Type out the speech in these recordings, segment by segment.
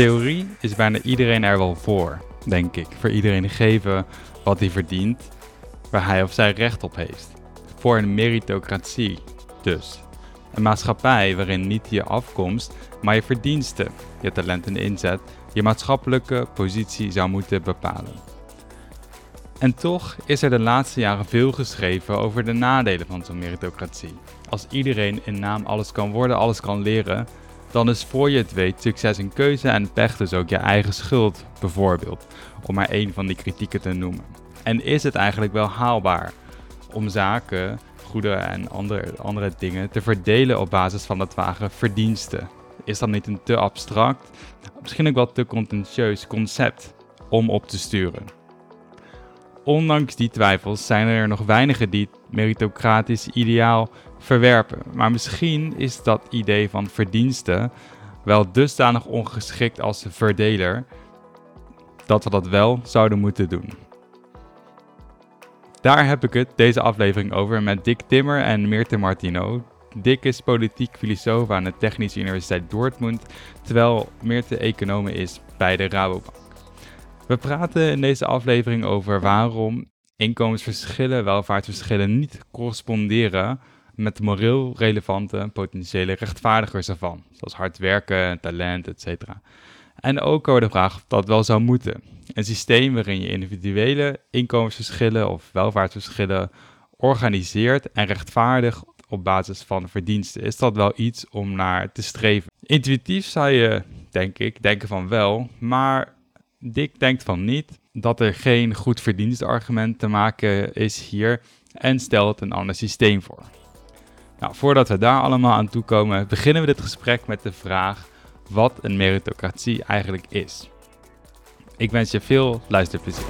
theorie is bijna iedereen er wel voor, denk ik. Voor iedereen geven wat hij verdient, waar hij of zij recht op heeft. Voor een meritocratie, dus. Een maatschappij waarin niet je afkomst, maar je verdiensten, je talent en inzet, je maatschappelijke positie zou moeten bepalen. En toch is er de laatste jaren veel geschreven over de nadelen van zo'n meritocratie. Als iedereen in naam alles kan worden, alles kan leren, dan is voor je het weet succes een keuze en pech dus ook je eigen schuld, bijvoorbeeld, om maar één van die kritieken te noemen. En is het eigenlijk wel haalbaar om zaken, goede en andere, andere dingen te verdelen op basis van dat vage verdiensten? Is dat niet een te abstract, misschien ook wel te contentieus concept om op te sturen? Ondanks die twijfels zijn er nog weinigen die het meritocratisch ideaal verwerpen. Maar misschien is dat idee van verdiensten wel dusdanig ongeschikt als verdeler dat we dat wel zouden moeten doen. Daar heb ik het deze aflevering over met Dick Timmer en Meerte Martino. Dick is politiek filosoof aan de Technische Universiteit Dortmund, terwijl Meerte economen is bij de Rabobank. We praten in deze aflevering over waarom inkomensverschillen, welvaartsverschillen niet corresponderen met moreel relevante potentiële rechtvaardigers ervan, zoals hard werken, talent, etc. En ook over de vraag of dat wel zou moeten. Een systeem waarin je individuele inkomensverschillen of welvaartsverschillen organiseert en rechtvaardig op basis van verdiensten. Is dat wel iets om naar te streven? Intuïtief zou je, denk ik, denken van wel, maar Dick denkt van niet dat er geen goed verdienstargument te maken is hier en stelt een ander systeem voor. Nou, voordat we daar allemaal aan toe komen, beginnen we dit gesprek met de vraag wat een meritocratie eigenlijk is. Ik wens je veel luisterplezier.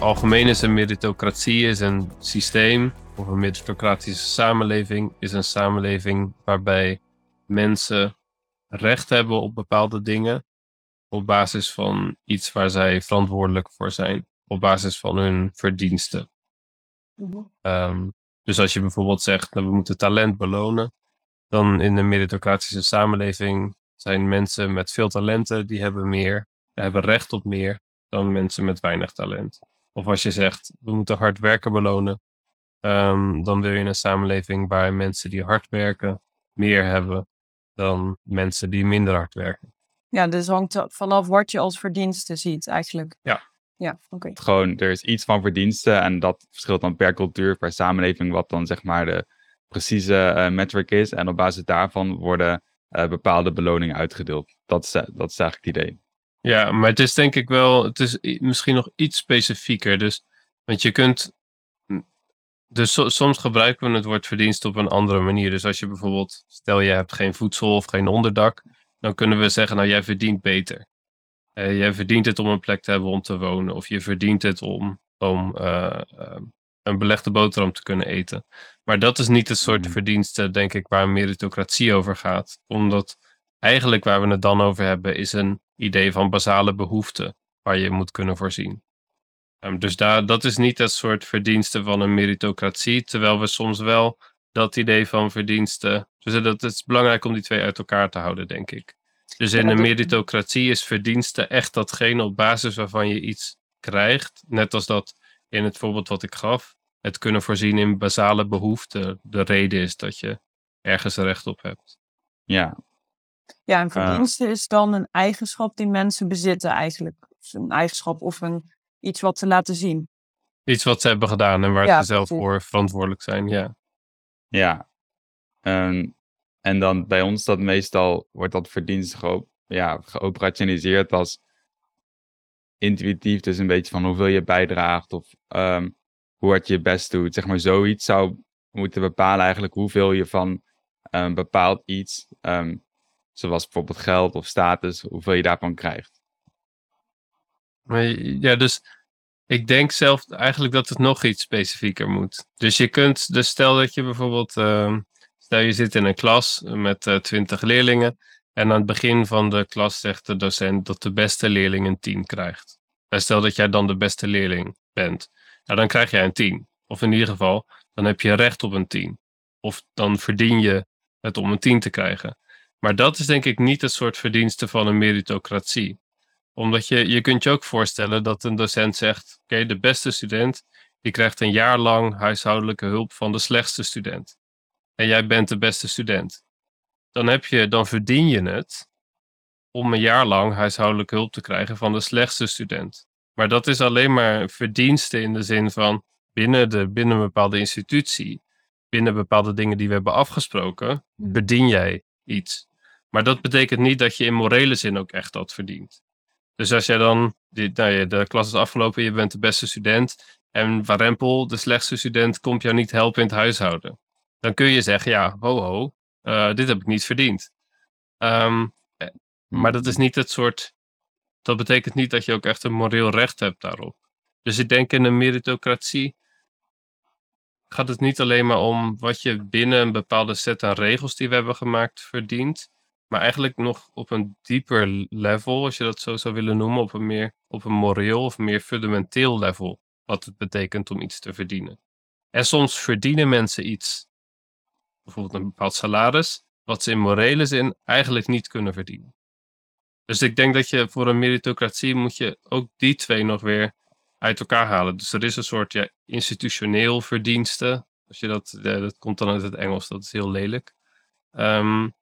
Algemeen is een meritocratie is een systeem of een meritocratische samenleving is een samenleving waarbij mensen recht hebben op bepaalde dingen op basis van iets waar zij verantwoordelijk voor zijn, op basis van hun verdiensten. Mhm. Ehm, dus als je bijvoorbeeld zegt dat we moeten talent belonen, dan in een meritocratische samenleving zijn mensen met veel talenten, die hebben meer, hebben recht op meer dan mensen met weinig talent. Of als je zegt we moeten hard werken belonen, ehm, dan wil je een samenleving waar mensen die hard werken meer hebben dan mensen die minder hard werken. Ja, dus hangt vanaf wat je als verdienste ziet eigenlijk. Ja. Ja, oké. Gewoon, er is iets van verdiensten en dat verschilt dan per cultuur, per samenleving, wat dan zeg maar de precieze uh, metric is. En op basis daarvan worden uh, bepaalde beloningen uitgedeeld. Dat is, dat is eigenlijk het idee. Ja, maar het is denk ik wel, het is misschien nog iets specifieker. Dus, want je kunt, dus soms gebruiken we het woord verdienst op een andere manier. Dus als je bijvoorbeeld, stel je hebt geen voedsel of geen onderdak, dan kunnen we zeggen, nou jij verdient beter. Uh, jij verdient het om een plek te hebben om te wonen. Of je verdient het om, om uh, uh, een belegde boterham te kunnen eten. Maar dat is niet het soort mm. verdiensten, denk ik, waar meritocratie over gaat. Omdat eigenlijk waar we het dan over hebben, is een idee van basale behoeften waar je moet kunnen voorzien. Um, dus daar, dat is niet het soort verdiensten van een meritocratie, terwijl we soms wel dat idee van verdiensten. Dus dat, het is belangrijk om die twee uit elkaar te houden, denk ik. Dus in een meritocratie is verdiensten echt datgene op basis waarvan je iets krijgt. Net als dat in het voorbeeld wat ik gaf, het kunnen voorzien in basale behoeften de reden is dat je ergens recht op hebt. Ja. Ja, en verdiensten is dan een eigenschap die mensen bezitten eigenlijk. Een eigenschap of een, iets wat ze laten zien. Iets wat ze hebben gedaan en waar ze zelf voor verantwoordelijk zijn, ja. Ja. Um, en dan bij ons dat meestal wordt dat verdienst ja, geoperationaliseerd als intuïtief. Dus een beetje van hoeveel je bijdraagt of um, hoe hard je je best doet. Zeg maar zoiets zou moeten bepalen eigenlijk hoeveel je van um, bepaald iets, um, zoals bijvoorbeeld geld of status, hoeveel je daarvan krijgt. Ja, dus ik denk zelf eigenlijk dat het nog iets specifieker moet. Dus je kunt, dus stel dat je bijvoorbeeld, stel je zit in een klas met uh, twintig leerlingen. En aan het begin van de klas zegt de docent dat de beste leerling een 10 krijgt. En stel dat jij dan de beste leerling bent. nou, dan krijg jij een 10. Of in ieder geval, dan heb je recht op een 10. Of dan verdien je het om een 10 te krijgen. Maar dat is denk ik niet het soort verdienste van een meritocratie. Omdat je, je kunt je ook voorstellen dat een docent zegt: Oké, de beste student die krijgt een jaar lang huishoudelijke hulp van de slechtste student. En jij bent de beste student. Dan, heb je, dan verdien je het om een jaar lang huishoudelijke hulp te krijgen van de slechtste student. Maar dat is alleen maar verdienste in de zin van binnen, de, binnen een bepaalde institutie, binnen bepaalde dingen die we hebben afgesproken, verdien jij iets. Maar dat betekent niet dat je in morele zin ook echt dat verdient. Dus als jij dan, die, nou de klas is afgelopen, je bent de beste student en Warempel, de slechtste student, komt jou niet helpen in het huishouden. Dan kun je zeggen, ja, ho ho, uh, dit heb ik niet verdiend. Um, maar dat is niet het soort, dat betekent niet dat je ook echt een moreel recht hebt daarop. Dus ik denk in een meritocratie gaat het niet alleen maar om wat je binnen een bepaalde set aan regels die we hebben gemaakt verdient. Maar eigenlijk nog op een dieper level, als je dat zo zou willen noemen, op een meer op een moreel of meer fundamenteel level. Wat het betekent om iets te verdienen. En soms verdienen mensen iets, bijvoorbeeld een bepaald salaris, wat ze in morele zin eigenlijk niet kunnen verdienen. Dus ik denk dat je voor een meritocratie moet je ook die twee nog weer uit elkaar halen. Dus er is een soort ja, institutioneel verdienste. Als je dat, dat komt dan uit het Engels, dat is heel lelijk. Um,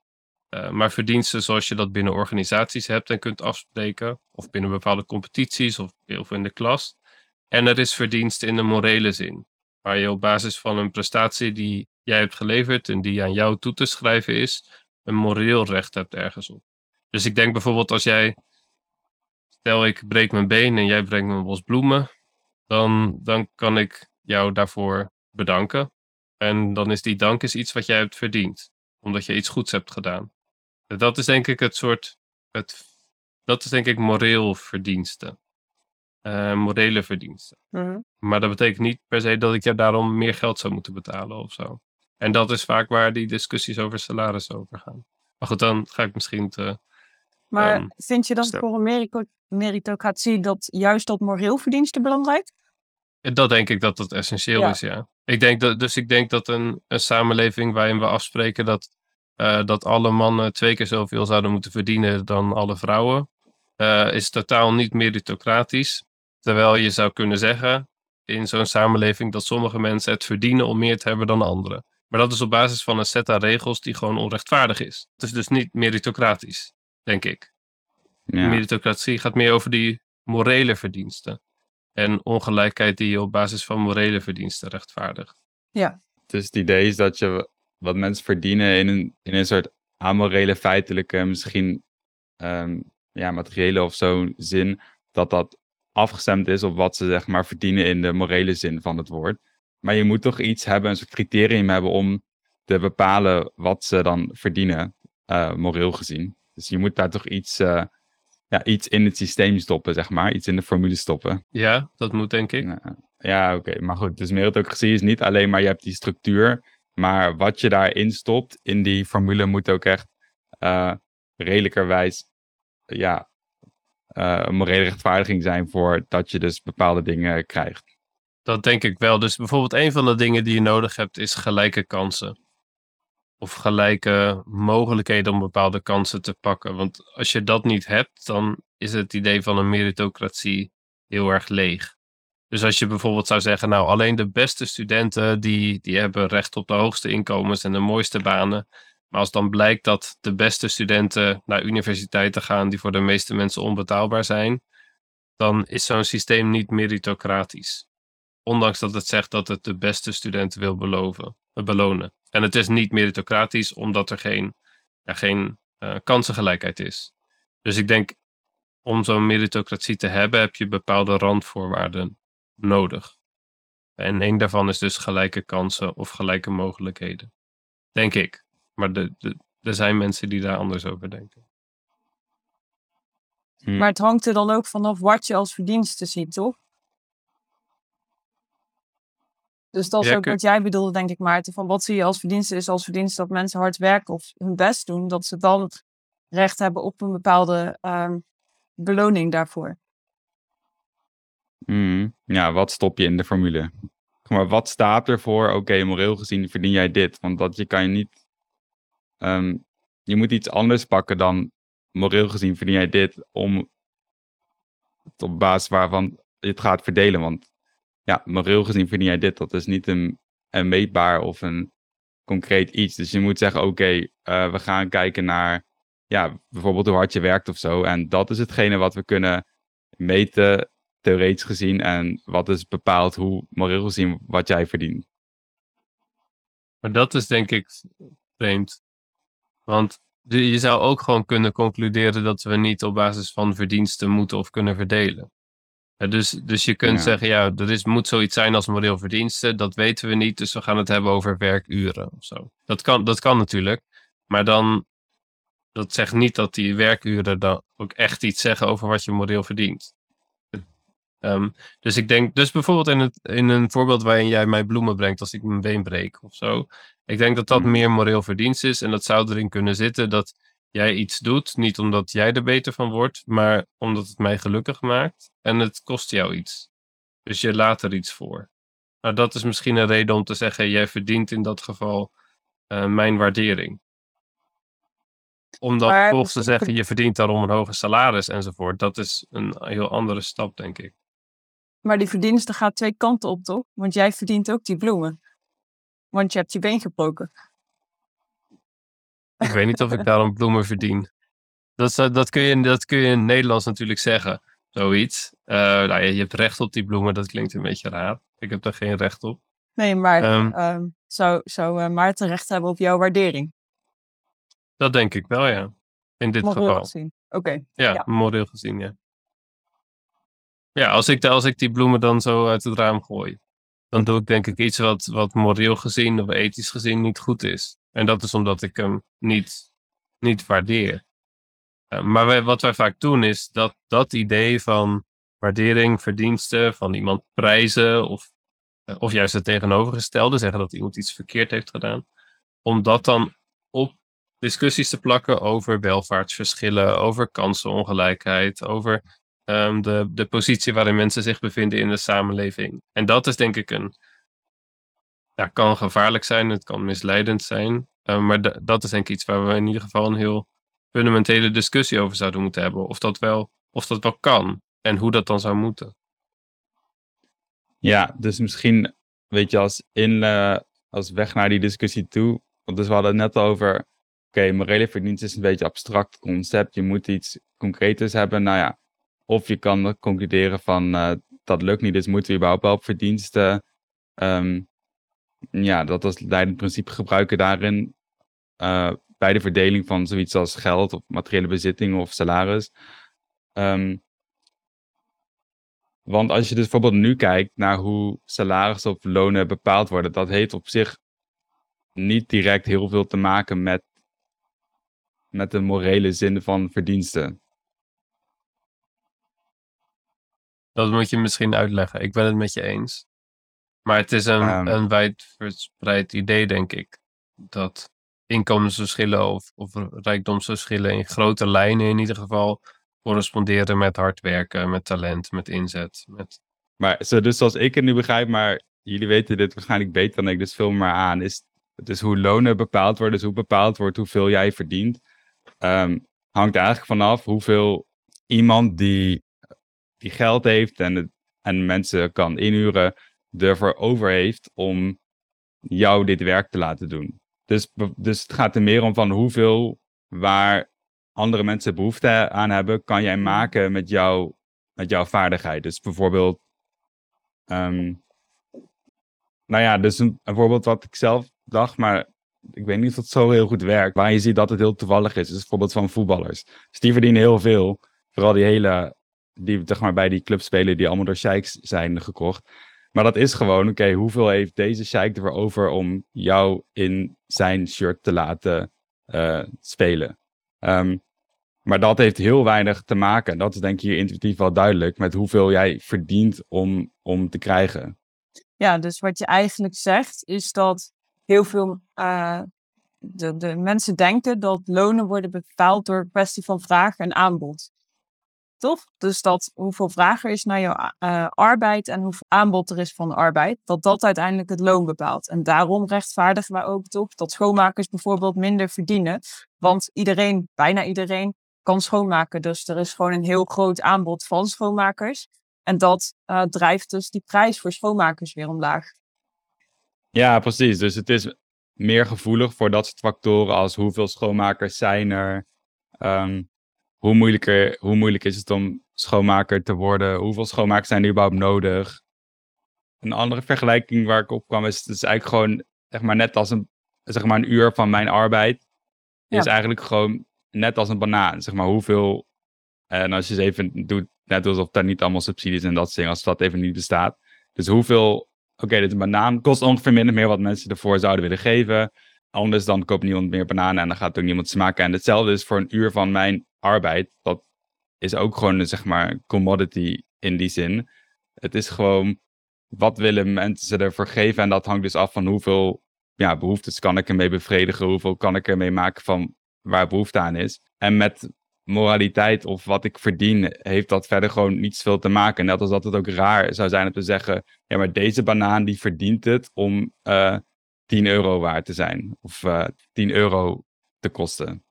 uh, maar verdiensten zoals je dat binnen organisaties hebt en kunt afspreken, of binnen bepaalde competities of, of in de klas. En er is verdienste in de morele zin, waar je op basis van een prestatie die jij hebt geleverd en die aan jou toe te schrijven is, een moreel recht hebt ergens op. Dus ik denk bijvoorbeeld als jij, stel ik breek mijn been en jij brengt me een bos bloemen, dan, dan kan ik jou daarvoor bedanken. En dan is die dank is iets wat jij hebt verdiend, omdat je iets goeds hebt gedaan. Dat is denk ik het soort, het, dat is denk ik moreel verdienste. Uh, morele verdiensten. Mhm. Maar dat betekent niet per se dat ik jou daarom meer geld zou moeten betalen of zo. En dat is vaak waar die discussies over salaris over gaan. Maar goed, dan ga ik misschien te maar Um, vind je dan voor een meritocratie dat juist dat moreel verdienste belangrijk? Dat denk ik dat dat essentieel Ja. is, ja. Ik denk dat, dus ik denk dat een, een samenleving waarin we afspreken dat, eh, dat alle mannen twee keer zoveel zouden moeten verdienen dan alle vrouwen, eh, is totaal niet meritocratisch. Terwijl je zou kunnen zeggen in zo'n samenleving dat sommige mensen het verdienen om meer te hebben dan anderen. Maar dat is op basis van een set aan regels die gewoon onrechtvaardig is. Het is dus niet meritocratisch, denk ik. Ja. Meritocratie gaat meer over die morele verdiensten. En ongelijkheid die je op basis van morele verdiensten rechtvaardigt. Dus het idee is dat je wat mensen verdienen in een, in een soort amorele, feitelijke, misschien ehm, ja, materiële of zo zin, dat dat afgestemd is op wat ze zeg maar verdienen in de morele zin van het woord. Maar je moet toch iets hebben, een soort criterium hebben om te bepalen wat ze dan verdienen, eh, moreel gezien. Dus je moet daar toch iets, eh, ja, iets in het systeem stoppen, zeg maar. Iets in de formule stoppen. Ja, dat moet denk ik. Ja, ja oké. Maar goed, dus meritocratie is niet alleen maar je hebt die structuur, maar wat je daarin stopt in die formule moet ook echt eh redelijkerwijs ja, een morele rechtvaardiging zijn voor dat je dus bepaalde dingen krijgt. Dat denk ik wel. Dus bijvoorbeeld een van de dingen die je nodig hebt is gelijke kansen. Of gelijke mogelijkheden om bepaalde kansen te pakken. Want als je dat niet hebt, dan is het idee van een meritocratie heel erg leeg. Dus als je bijvoorbeeld zou zeggen, nou alleen de beste studenten die, die hebben recht op de hoogste inkomens en de mooiste banen. Maar als dan blijkt dat de beste studenten naar universiteiten gaan die voor de meeste mensen onbetaalbaar zijn, dan is zo'n systeem niet meritocratisch. Ondanks dat het zegt dat het de beste studenten wil beloven, eh, belonen. En het is niet meritocratisch omdat er geen, ja, geen eh, kansengelijkheid is. Dus ik denk, om zo'n meritocratie te hebben, heb je bepaalde randvoorwaarden nodig. En één daarvan is dus gelijke kansen of gelijke mogelijkheden. Denk ik. Maar de, de, er zijn mensen die daar anders over denken. Hm. Maar het hangt er dan ook vanaf wat je als verdienste ziet, toch? Dus dat is Ja, ook kun- wat jij bedoelde, denk ik, Maarten. Van wat zie je als verdienste? Is als verdienste dat mensen hard werken of hun best doen, dat ze dan recht hebben op een bepaalde ehm, beloning daarvoor. Mhm. Ja, wat stop je in de formule? Maar wat staat er voor, oké, moreel gezien verdien jij dit? Want dat je kan je niet... ehm, je moet iets anders pakken dan moreel gezien verdien jij dit om op basis waarvan je het gaat verdelen. Want ja, moreel gezien verdien jij dit. Dat is niet een, een meetbaar of een concreet iets. Dus je moet zeggen, oké, eh, we gaan kijken naar ja, bijvoorbeeld hoe hard je werkt of zo. En dat is hetgene wat we kunnen meten, theoretisch gezien. En wat is bepaalt hoe moreel gezien wat jij verdient. Maar dat is denk ik vreemd. Want je zou ook gewoon kunnen concluderen dat we niet op basis van verdiensten moeten of kunnen verdelen. Dus, dus je kunt Ja. zeggen, ja, er is, moet zoiets zijn als moreel verdiensten. Dat weten we niet, dus we gaan het hebben over werkuren of zo. Dat kan, dat kan natuurlijk. Maar dan, dat zegt niet dat die werkuren dan ook echt iets zeggen over wat je moreel verdient. Ehm, dus ik denk, dus bijvoorbeeld in, het, in een voorbeeld waarin jij mij bloemen brengt als ik mijn been breek of zo. Ik denk dat dat Mhm. meer moreel verdienst is en dat zou erin kunnen zitten dat jij iets doet, niet omdat jij er beter van wordt, maar omdat het mij gelukkig maakt en het kost jou iets. Dus je laat er iets voor. Nou, dat is misschien een reden om te zeggen, jij verdient in dat geval eh, mijn waardering. Om dan vervolgens te zeggen, je verdient daarom een hoger salaris enzovoort, dat is een heel andere stap, denk ik. Maar die verdienste gaat twee kanten op, toch? Want jij verdient ook die bloemen. Want je hebt je been gebroken. Ik weet niet of ik daarom bloemen verdien. Dat, dat, kun je, dat kun je in het Nederlands natuurlijk zeggen, zoiets. Eh, nou, ja, je hebt recht op die bloemen, dat klinkt een beetje raar. Ik heb daar geen recht op. Nee, maar ehm, zou, zou eh, Maarten recht hebben op jouw waardering? Dat denk ik wel, ja. In dit Moreel geval. gezien. Oké. Ja, Ja. moreel gezien, ja. Ja, als ik, als ik die bloemen dan zo uit het raam gooi, dan doe ik denk ik iets wat, wat moreel gezien of ethisch gezien niet goed is. En dat is omdat ik hem niet, niet waardeer. Eh, maar wat wij vaak doen is dat dat idee van waardering, verdiensten, van iemand prijzen of, eh, of juist het tegenovergestelde, zeggen dat iemand iets verkeerd heeft gedaan, om dat dan op discussies te plakken over welvaartsverschillen, over kansenongelijkheid, over ehm, de, de positie waarin mensen zich bevinden in de samenleving. En dat is denk ik een. Ja, kan gevaarlijk zijn, het kan misleidend zijn. eh, maar da- dat is denk ik iets waar we in ieder geval een heel fundamentele discussie over zouden moeten hebben. Of dat wel, of dat wel kan en hoe dat dan zou moeten. Ja, dus misschien, weet je, als, in, eh, als weg naar die discussie toe. Want dus we hadden het net over, oké, morele verdienst is een beetje een abstract concept. Je moet iets concreters hebben. Nou ja, of je kan concluderen van, eh, dat lukt niet, dus moeten we überhaupt wel op verdiensten. ehm, ja, dat als leidend principe gebruiken daarin. eh, bij de verdeling van zoiets als geld of materiële bezittingen of salaris. Ehm, want als je dus bijvoorbeeld nu kijkt naar hoe salarissen of lonen bepaald worden, dat heeft op zich niet direct heel veel te maken met, met de morele zin van verdiensten. Dat moet je misschien uitleggen. Ik ben het met je eens. Maar het is een, Ehm. een wijd verspreid idee, denk ik. Dat inkomensverschillen of, of rijkdomsverschillen in grote lijnen in ieder geval corresponderen met hard werken, met talent, met inzet. Met... Maar zo, dus zoals ik het nu begrijp, maar jullie weten dit waarschijnlijk beter dan ik, dus vul me maar aan, is dus hoe lonen bepaald worden, dus hoe bepaald wordt hoeveel jij verdient, ehm, hangt eigenlijk vanaf hoeveel iemand die, die geld heeft en, en mensen kan inhuren, ervoor over heeft om jou dit werk te laten doen. Dus, dus het gaat er meer om van hoeveel waar andere mensen behoefte aan hebben, kan jij maken met, jou, met jouw vaardigheid. Dus bijvoorbeeld Ehm, nou ja, dus een, voorbeeld wat ik zelf dacht, maar ik weet niet of het zo heel goed werkt. Waar je ziet dat het heel toevallig is, is het voorbeeld van voetballers. Dus die verdienen heel veel. Vooral die hele, die zeg maar bij die clubs spelen die allemaal door sheiks zijn gekocht. Maar dat is gewoon, oké, hoeveel heeft deze sheik ervoor over om jou in zijn shirt te laten eh, spelen? Ehm, maar dat heeft heel weinig te maken. Dat is denk ik hier intuïtief wel duidelijk. Met hoeveel jij verdient om, om te krijgen. Ja, dus wat je eigenlijk zegt is dat heel veel eh, de, de mensen denken dat lonen worden bepaald door een kwestie van vraag en aanbod. Toch? Dus dat hoeveel vraag er is naar jouw uh, arbeid en hoeveel aanbod er is van arbeid, dat dat uiteindelijk het loon bepaalt. En daarom rechtvaardigen wij ook toch dat schoonmakers bijvoorbeeld minder verdienen. Want iedereen, bijna iedereen, kan schoonmaken. Dus er is gewoon een heel groot aanbod van schoonmakers. En dat uh, drijft dus die prijs voor schoonmakers weer omlaag. Ja, precies. Dus het is meer gevoelig voor dat soort factoren als hoeveel schoonmakers zijn er, um, hoe, moeilijker, hoe moeilijk is het om schoonmaker te worden, hoeveel schoonmakers zijn er überhaupt nodig. Een andere vergelijking waar ik op kwam is, het is eigenlijk gewoon zeg maar, net als een, zeg maar, een uur van mijn arbeid. Is eigenlijk gewoon net als een banaan. Zeg maar hoeveel. En als je ze even doet, net alsof daar niet allemaal subsidies en dat soort als dat even niet bestaat. Dus hoeveel oké, dit is een banaan, kost ongeveer minder meer wat mensen ervoor zouden willen geven. Anders dan koopt niemand meer bananen en dan gaat ook niemand smaken. En hetzelfde is voor een uur van mijn arbeid. Dat is ook gewoon, zeg maar, commodity in die zin. Het is gewoon, wat willen mensen ervoor geven? En dat hangt dus af van hoeveel ja, behoeftes kan ik ermee bevredigen? Hoeveel kan ik ermee maken van waar behoefte aan is? En met moraliteit of wat ik verdien, heeft dat verder gewoon niets veel te maken. Net als dat het ook raar zou zijn om te zeggen, ja, maar deze banaan die verdient het om uh, eh, 10 euro waard te zijn. Of uh, eh, 10 euro te kosten.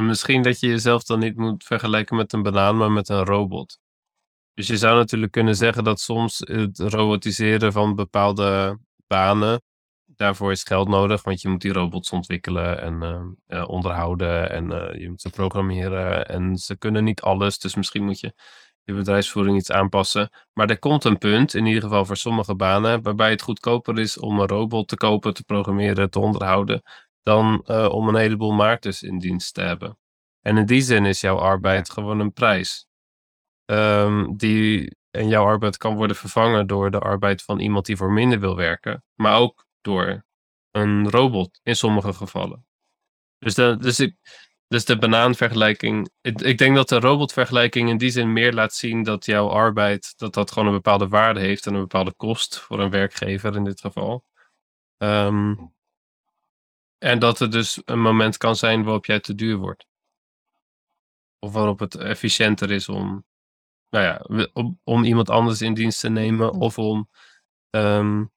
Misschien dat je jezelf dan niet moet vergelijken met een banaan, maar met een robot. Dus je zou natuurlijk kunnen zeggen dat soms het robotiseren van bepaalde banen daarvoor is geld nodig, want je moet die robots ontwikkelen en uh, onderhouden en uh, je moet ze programmeren en ze kunnen niet alles, dus misschien moet je je bedrijfsvoering iets aanpassen. Maar er komt een punt, in ieder geval voor sommige banen, waarbij het goedkoper is om een robot te kopen, te programmeren, te onderhouden, dan uh, om een heleboel marktes in dienst te hebben. En in die zin is jouw arbeid gewoon een prijs. Um, die, en jouw arbeid kan worden vervangen door de arbeid van iemand die voor minder wil werken. Maar ook door een robot in sommige gevallen. Dus de, dus ik, dus de banaanvergelijking. Ik, ik denk dat de robotvergelijking in die zin meer laat zien dat jouw arbeid dat dat gewoon een bepaalde waarde heeft en een bepaalde kost voor een werkgever in dit geval. Um, en dat er dus een moment kan zijn waarop jij te duur wordt. Of waarop het efficiënter is om, nou ja, om, om iemand anders in dienst te nemen of om um,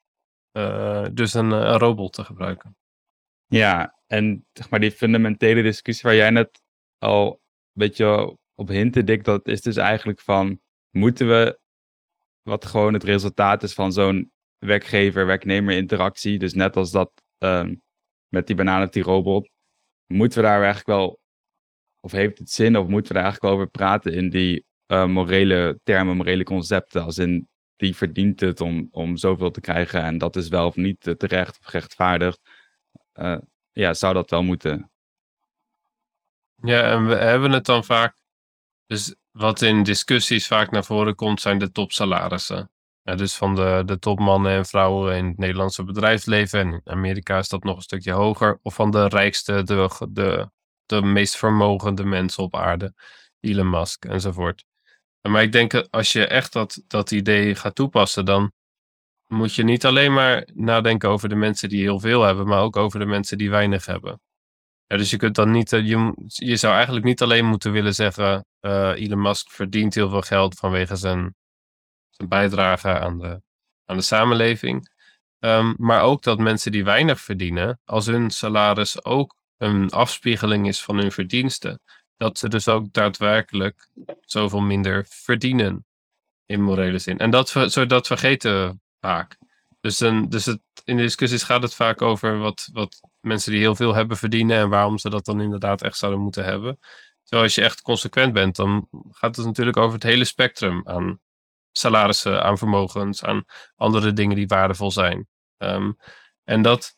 uh, dus een, een, robot te gebruiken. Ja, en zeg maar die fundamentele discussie waar jij net al een beetje op hintte, Dick, dat is dus eigenlijk van, moeten we, wat gewoon het resultaat is van zo'n werkgever-werknemer interactie, dus net als dat um, met die banaan die robot, moeten we daar eigenlijk wel, of heeft het zin, of moeten we daar eigenlijk wel over praten in die uh, morele termen, morele concepten, als in die verdient het om, om zoveel te krijgen en dat is wel of niet terecht of gerechtvaardigd. Uh, ja, zou dat wel moeten. Ja, en we hebben het dan vaak, dus wat in discussies vaak naar voren komt, zijn de topsalarissen. Ja, dus van de, de topmannen en vrouwen in het Nederlandse bedrijfsleven. En in Amerika is dat nog een stukje hoger. Of van de rijkste, de, de, de meest vermogende mensen op aarde. Elon Musk enzovoort. Maar ik denk als je echt dat, dat idee gaat toepassen, dan moet je niet alleen maar nadenken over de mensen die heel veel hebben, maar ook over de mensen die weinig hebben. Ja, dus je kunt dan niet, eh, je, je zou eigenlijk niet alleen moeten willen zeggen, uh, Elon Musk verdient heel veel geld vanwege zijn zijn bijdrage aan de, aan de samenleving. Um, maar ook dat mensen die weinig verdienen, als hun salaris ook een afspiegeling is van hun verdiensten, dat ze dus ook daadwerkelijk zoveel minder verdienen in morele zin. En dat, zo, dat vergeten we vaak. Dus, dan, dus het, in de discussies gaat het vaak over wat, wat mensen die heel veel hebben verdienen en waarom ze dat dan inderdaad echt zouden moeten hebben. Terwijl als je echt consequent bent, dan gaat het natuurlijk over het hele spectrum aan salarissen, aan vermogens, aan andere dingen die waardevol zijn. Um, en dat,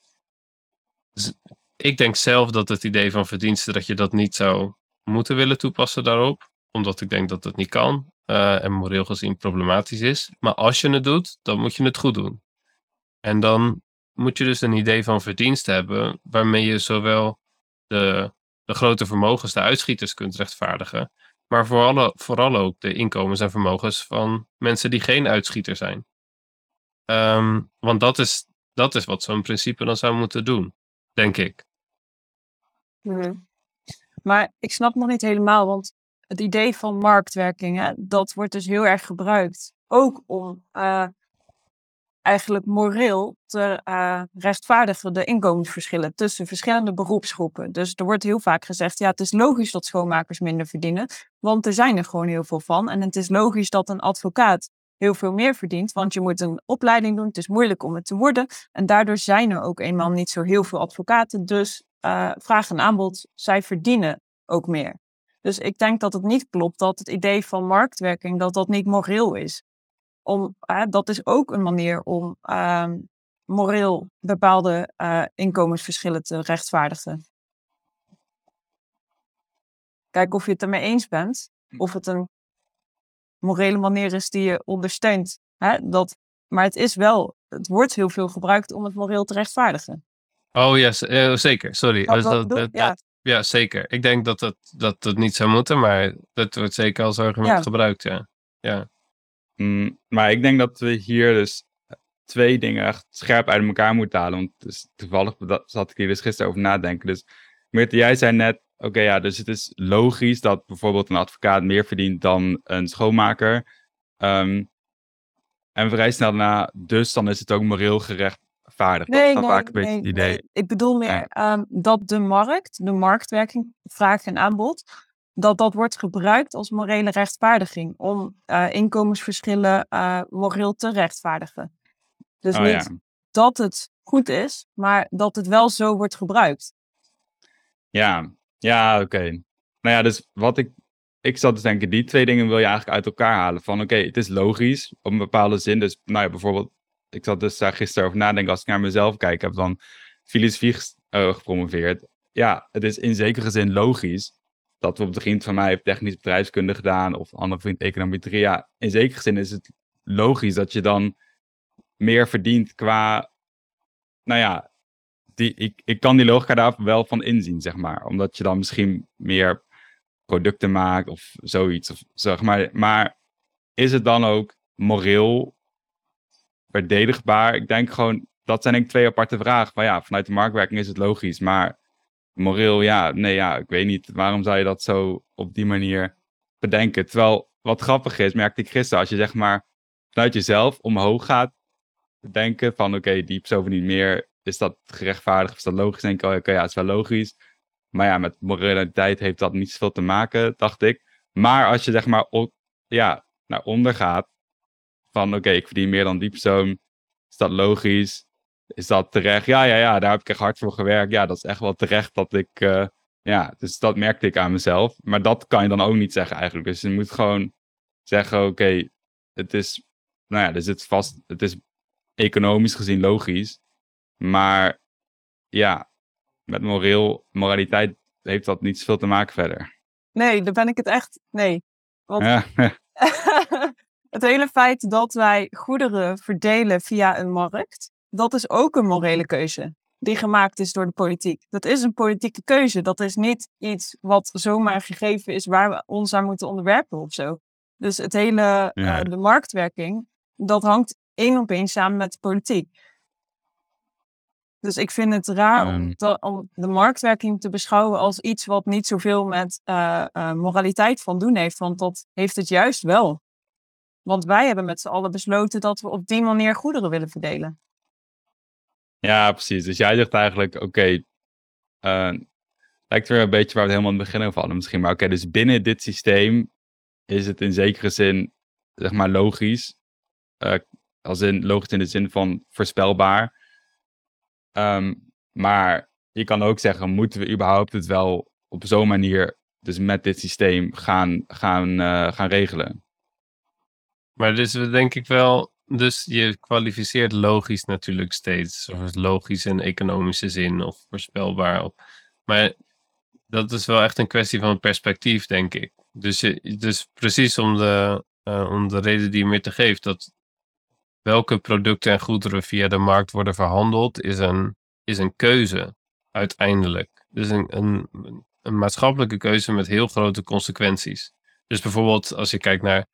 ik denk zelf dat het idee van verdiensten, dat je dat niet zou moeten willen toepassen daarop, omdat ik denk dat het niet kan uh, en moreel gezien problematisch is. Maar als je het doet, dan moet je het goed doen. En dan moet je dus een idee van verdiensten hebben, waarmee je zowel de, de grote vermogens, de uitschieters kunt rechtvaardigen, maar vooral, vooral ook de inkomens en vermogens van mensen die geen uitschieter zijn. Um, want dat is, dat is wat zo'n principe dan zou moeten doen, denk ik. Mm Maar ik snap nog niet helemaal, want het idee van marktwerking, dat wordt dus heel erg gebruikt. Ook om uh, eigenlijk moreel te uh, rechtvaardigen de inkomensverschillen tussen verschillende beroepsgroepen. Dus er wordt heel vaak gezegd, ja, het is logisch dat schoonmakers minder verdienen, want er zijn er gewoon heel veel van. En het is logisch dat een advocaat heel veel meer verdient, want je moet een opleiding doen, het is moeilijk om het te worden. En daardoor zijn er ook eenmaal niet zo heel veel advocaten, dus uh, vraag en aanbod, zij verdienen ook meer. Dus ik denk dat het niet klopt dat het idee van marktwerking, dat dat niet moreel is. Om, uh, dat is ook een manier om uh, moreel bepaalde uh, inkomensverschillen te rechtvaardigen. Kijk of je het ermee eens bent. Of het een morele manier is die je ondersteunt. Hè? Dat, maar het is wel, het wordt heel veel gebruikt om het moreel te rechtvaardigen. Oh ja, uh, zeker. Sorry. Dat dat, dat- ja. zeker. Ik denk dat dat, dat dat niet zou moeten, maar dat wordt zeker als argument Ja. gebruikt, ja. Ja. Mm, maar ik denk dat we hier dus twee dingen echt scherp uit elkaar moeten halen. Want dus toevallig dat- zat ik hier dus gisteren over nadenken. Dus Meerte, jij zei net, oké ja, dus het is logisch dat bijvoorbeeld een advocaat meer verdient dan een schoonmaker. Ehm, en vrij snel daarna, dus dan is het ook moreel gerechtvaardigd. dat is dan vaak een beetje het idee. nee. Ik bedoel meer Ja. ehm, dat de markt, de marktwerking, vraag en aanbod, dat dat wordt gebruikt als morele rechtvaardiging om eh, inkomensverschillen eh, moreel te rechtvaardigen. Dus Oh niet ja. dat het goed is, maar dat het wel zo wordt gebruikt. Ja, ja, oké. Nou ja, dus wat ik... Ik zat te denken, die twee dingen wil je eigenlijk uit elkaar halen. Van oké, het is logisch op een bepaalde zin. Dus nou ja, bijvoorbeeld, ik zat dus daar gisteren over nadenken. Als ik naar mezelf kijk, ik heb dan filosofie eh, gepromoveerd. Ja, het is in zekere zin logisch dat we op de vriend van mij heeft technisch bedrijfskunde gedaan. Of andere vriend econometrie. Ja, in zekere zin is het logisch dat je dan meer verdient qua... Nou ja, die, ik, ik kan die logica daar wel van inzien, zeg maar. Omdat je dan misschien meer producten maakt of zoiets. Of, zeg maar. maar is het dan ook moreel verdedigbaar? Ik denk gewoon, dat zijn denk ik twee aparte vragen. Maar ja, vanuit de marktwerking is het logisch. Maar moreel, ja, nee, ja, ik weet niet. Waarom zou je dat zo op die manier bedenken? Terwijl, wat grappig is, merkte ik gisteren, als je zeg maar vanuit jezelf omhoog gaat denken van, oké, die persoon verdient meer, is dat gerechtvaardigd, is dat logisch? Denk ik, oh, oké, ja, het is wel logisch. Maar ja, met moraliteit heeft dat niet zoveel te maken, dacht ik. Maar als je zeg maar ja, naar onder gaat, van oké, ik verdien meer dan die is dat logisch? Is dat terecht? Ja, ja, ja, daar heb ik echt hard voor gewerkt. Ja, dat is echt wel terecht dat ik, eh, ja, dus dat merkte ik aan mezelf. Maar dat kan je dan ook niet zeggen eigenlijk. Dus je moet gewoon zeggen, oké, het is, nou ja, er zit vast, het is economisch gezien logisch. Maar ja, met moreel, moraliteit heeft dat niet zoveel te maken verder. Nee, daar ben ik het echt. Nee. Want Ja, het hele feit dat wij goederen verdelen via een markt, dat is ook een morele keuze die gemaakt is door de politiek. Dat is een politieke keuze. Dat is niet iets wat zomaar gegeven is waar we ons aan moeten onderwerpen of zo. Dus het hele, Ja. eh, de marktwerking, dat hangt één op één samen met de politiek. Dus ik vind het raar om, Ehm. te- om de marktwerking te beschouwen als iets wat niet zoveel met eh, eh, moraliteit van doen heeft. Want dat heeft het juist wel. Want wij hebben met z'n allen besloten dat we op die manier goederen willen verdelen. Ja, precies. Dus jij zegt eigenlijk, oké, eh, lijkt weer een beetje waar we helemaal in het begin over misschien. Maar oké, dus binnen dit systeem is het in zekere zin, zeg maar, logisch. Eh, als in, logisch in de zin van voorspelbaar. Ehm, maar je kan ook zeggen, moeten we überhaupt het wel op zo'n manier, dus met dit systeem, gaan, gaan, eh, gaan regelen? Maar dus denk ik wel, dus je kwalificeert logisch natuurlijk steeds. Of logisch in economische zin of voorspelbaar. Maar dat is wel echt een kwestie van perspectief, denk ik. Dus, je, dus precies om de, eh, om de reden die je me te geeft, dat welke producten en goederen via de markt worden verhandeld, is een, is een keuze uiteindelijk. Dus een, een maatschappelijke keuze met heel grote consequenties. Dus bijvoorbeeld als je kijkt naar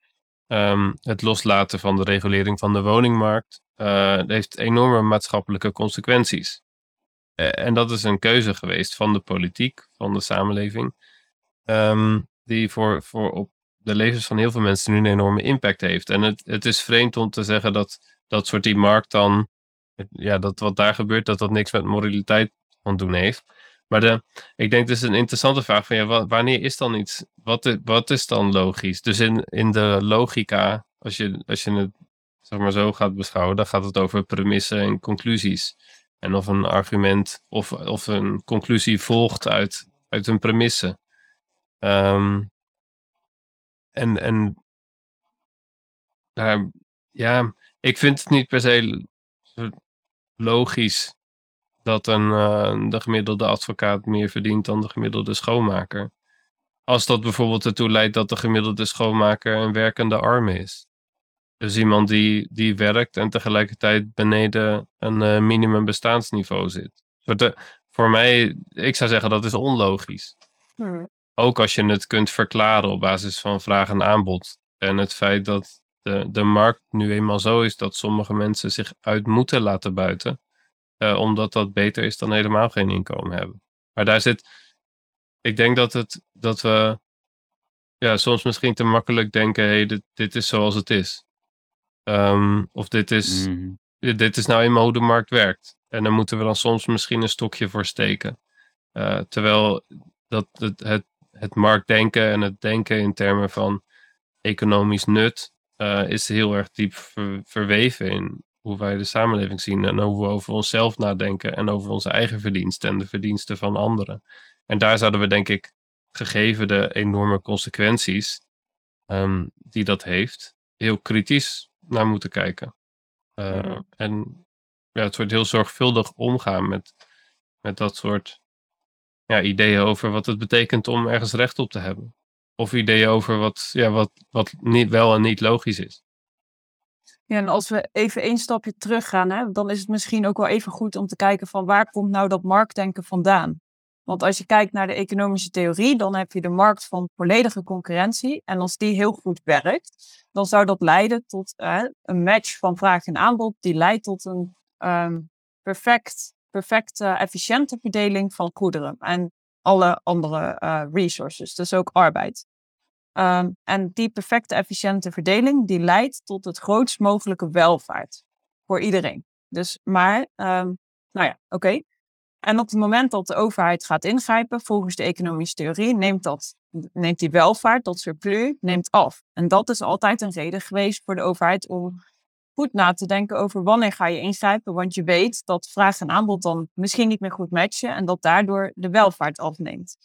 Ehm, het loslaten van de regulering van de woningmarkt eh, heeft enorme maatschappelijke consequenties. Eh, en dat is een keuze geweest van de politiek, van de samenleving. Ehm, die voor, voor op de levens van heel veel mensen nu een enorme impact heeft. En het, het is vreemd om te zeggen dat dat soort die markt dan, ja, dat wat daar gebeurt, dat dat niks met moraliteit van doen heeft. Maar de, ik denk dus een interessante vraag van ja, wanneer is dan iets, wat, wat is dan logisch? Dus in, in de logica, als je, als je het zeg maar zo gaat beschouwen, dan gaat het over premissen en conclusies. En of een argument of, of een conclusie volgt uit, uit een premisse. Um, en en ja, ik vind het niet per se logisch dat een, uh, de gemiddelde advocaat meer verdient dan de gemiddelde schoonmaker. Als dat bijvoorbeeld ertoe leidt dat de gemiddelde schoonmaker een werkende arm is. Dus iemand die, die werkt en tegelijkertijd beneden een uh, minimum bestaansniveau zit. De, voor mij, ik zou zeggen dat is onlogisch. Hmm. Ook als je het kunt verklaren op basis van vraag en aanbod. En het feit dat de, de markt nu eenmaal zo is dat sommige mensen zich uit moeten laten buiten. Uh, omdat dat beter is dan helemaal geen inkomen hebben. Maar daar zit. Ik denk dat, het, dat we ja, soms misschien te makkelijk denken: hey, dit, dit is zoals het is. Um, of dit is, mm. dit is nou eenmaal hoe de markt werkt. En daar moeten we dan soms misschien een stokje voor steken. Uh, terwijl dat het, het, het marktdenken en het denken in termen van economisch nut uh, is heel erg diep ver, verweven in hoe wij de samenleving zien en hoe we over onszelf nadenken en over onze eigen verdiensten en de verdiensten van anderen. En daar zouden we denk ik, gegeven de enorme consequenties um, die dat heeft, heel kritisch naar moeten kijken. Uh, En ja, het wordt heel zorgvuldig omgaan met, met dat soort ja, ideeën over wat het betekent om ergens recht op te hebben. Of ideeën over wat, ja, wat, wat niet, wel en niet logisch is. Ja, en als we even één stapje terug gaan, hè, dan is het misschien ook wel even goed om te kijken van waar komt nou dat marktdenken vandaan? Want als je kijkt naar de economische theorie, dan heb je de markt van volledige concurrentie. En als die heel goed werkt, dan zou dat leiden tot een match van vraag en aanbod, die leidt tot een um, perfect, perfecte, efficiënte verdeling van goederen en alle andere uh, resources, dus ook arbeid. Um, en die perfecte, efficiënte verdeling, die leidt tot het grootst mogelijke welvaart voor iedereen. Dus, maar, um, nou ja, oké. En op het moment dat de overheid gaat ingrijpen, volgens de economische theorie, neemt, dat, neemt die welvaart, dat surplus, neemt af. En dat is altijd een reden geweest voor de overheid om goed na te denken over wanneer ga je ingrijpen. Want je weet dat vraag en aanbod dan misschien niet meer goed matchen en dat daardoor de welvaart afneemt.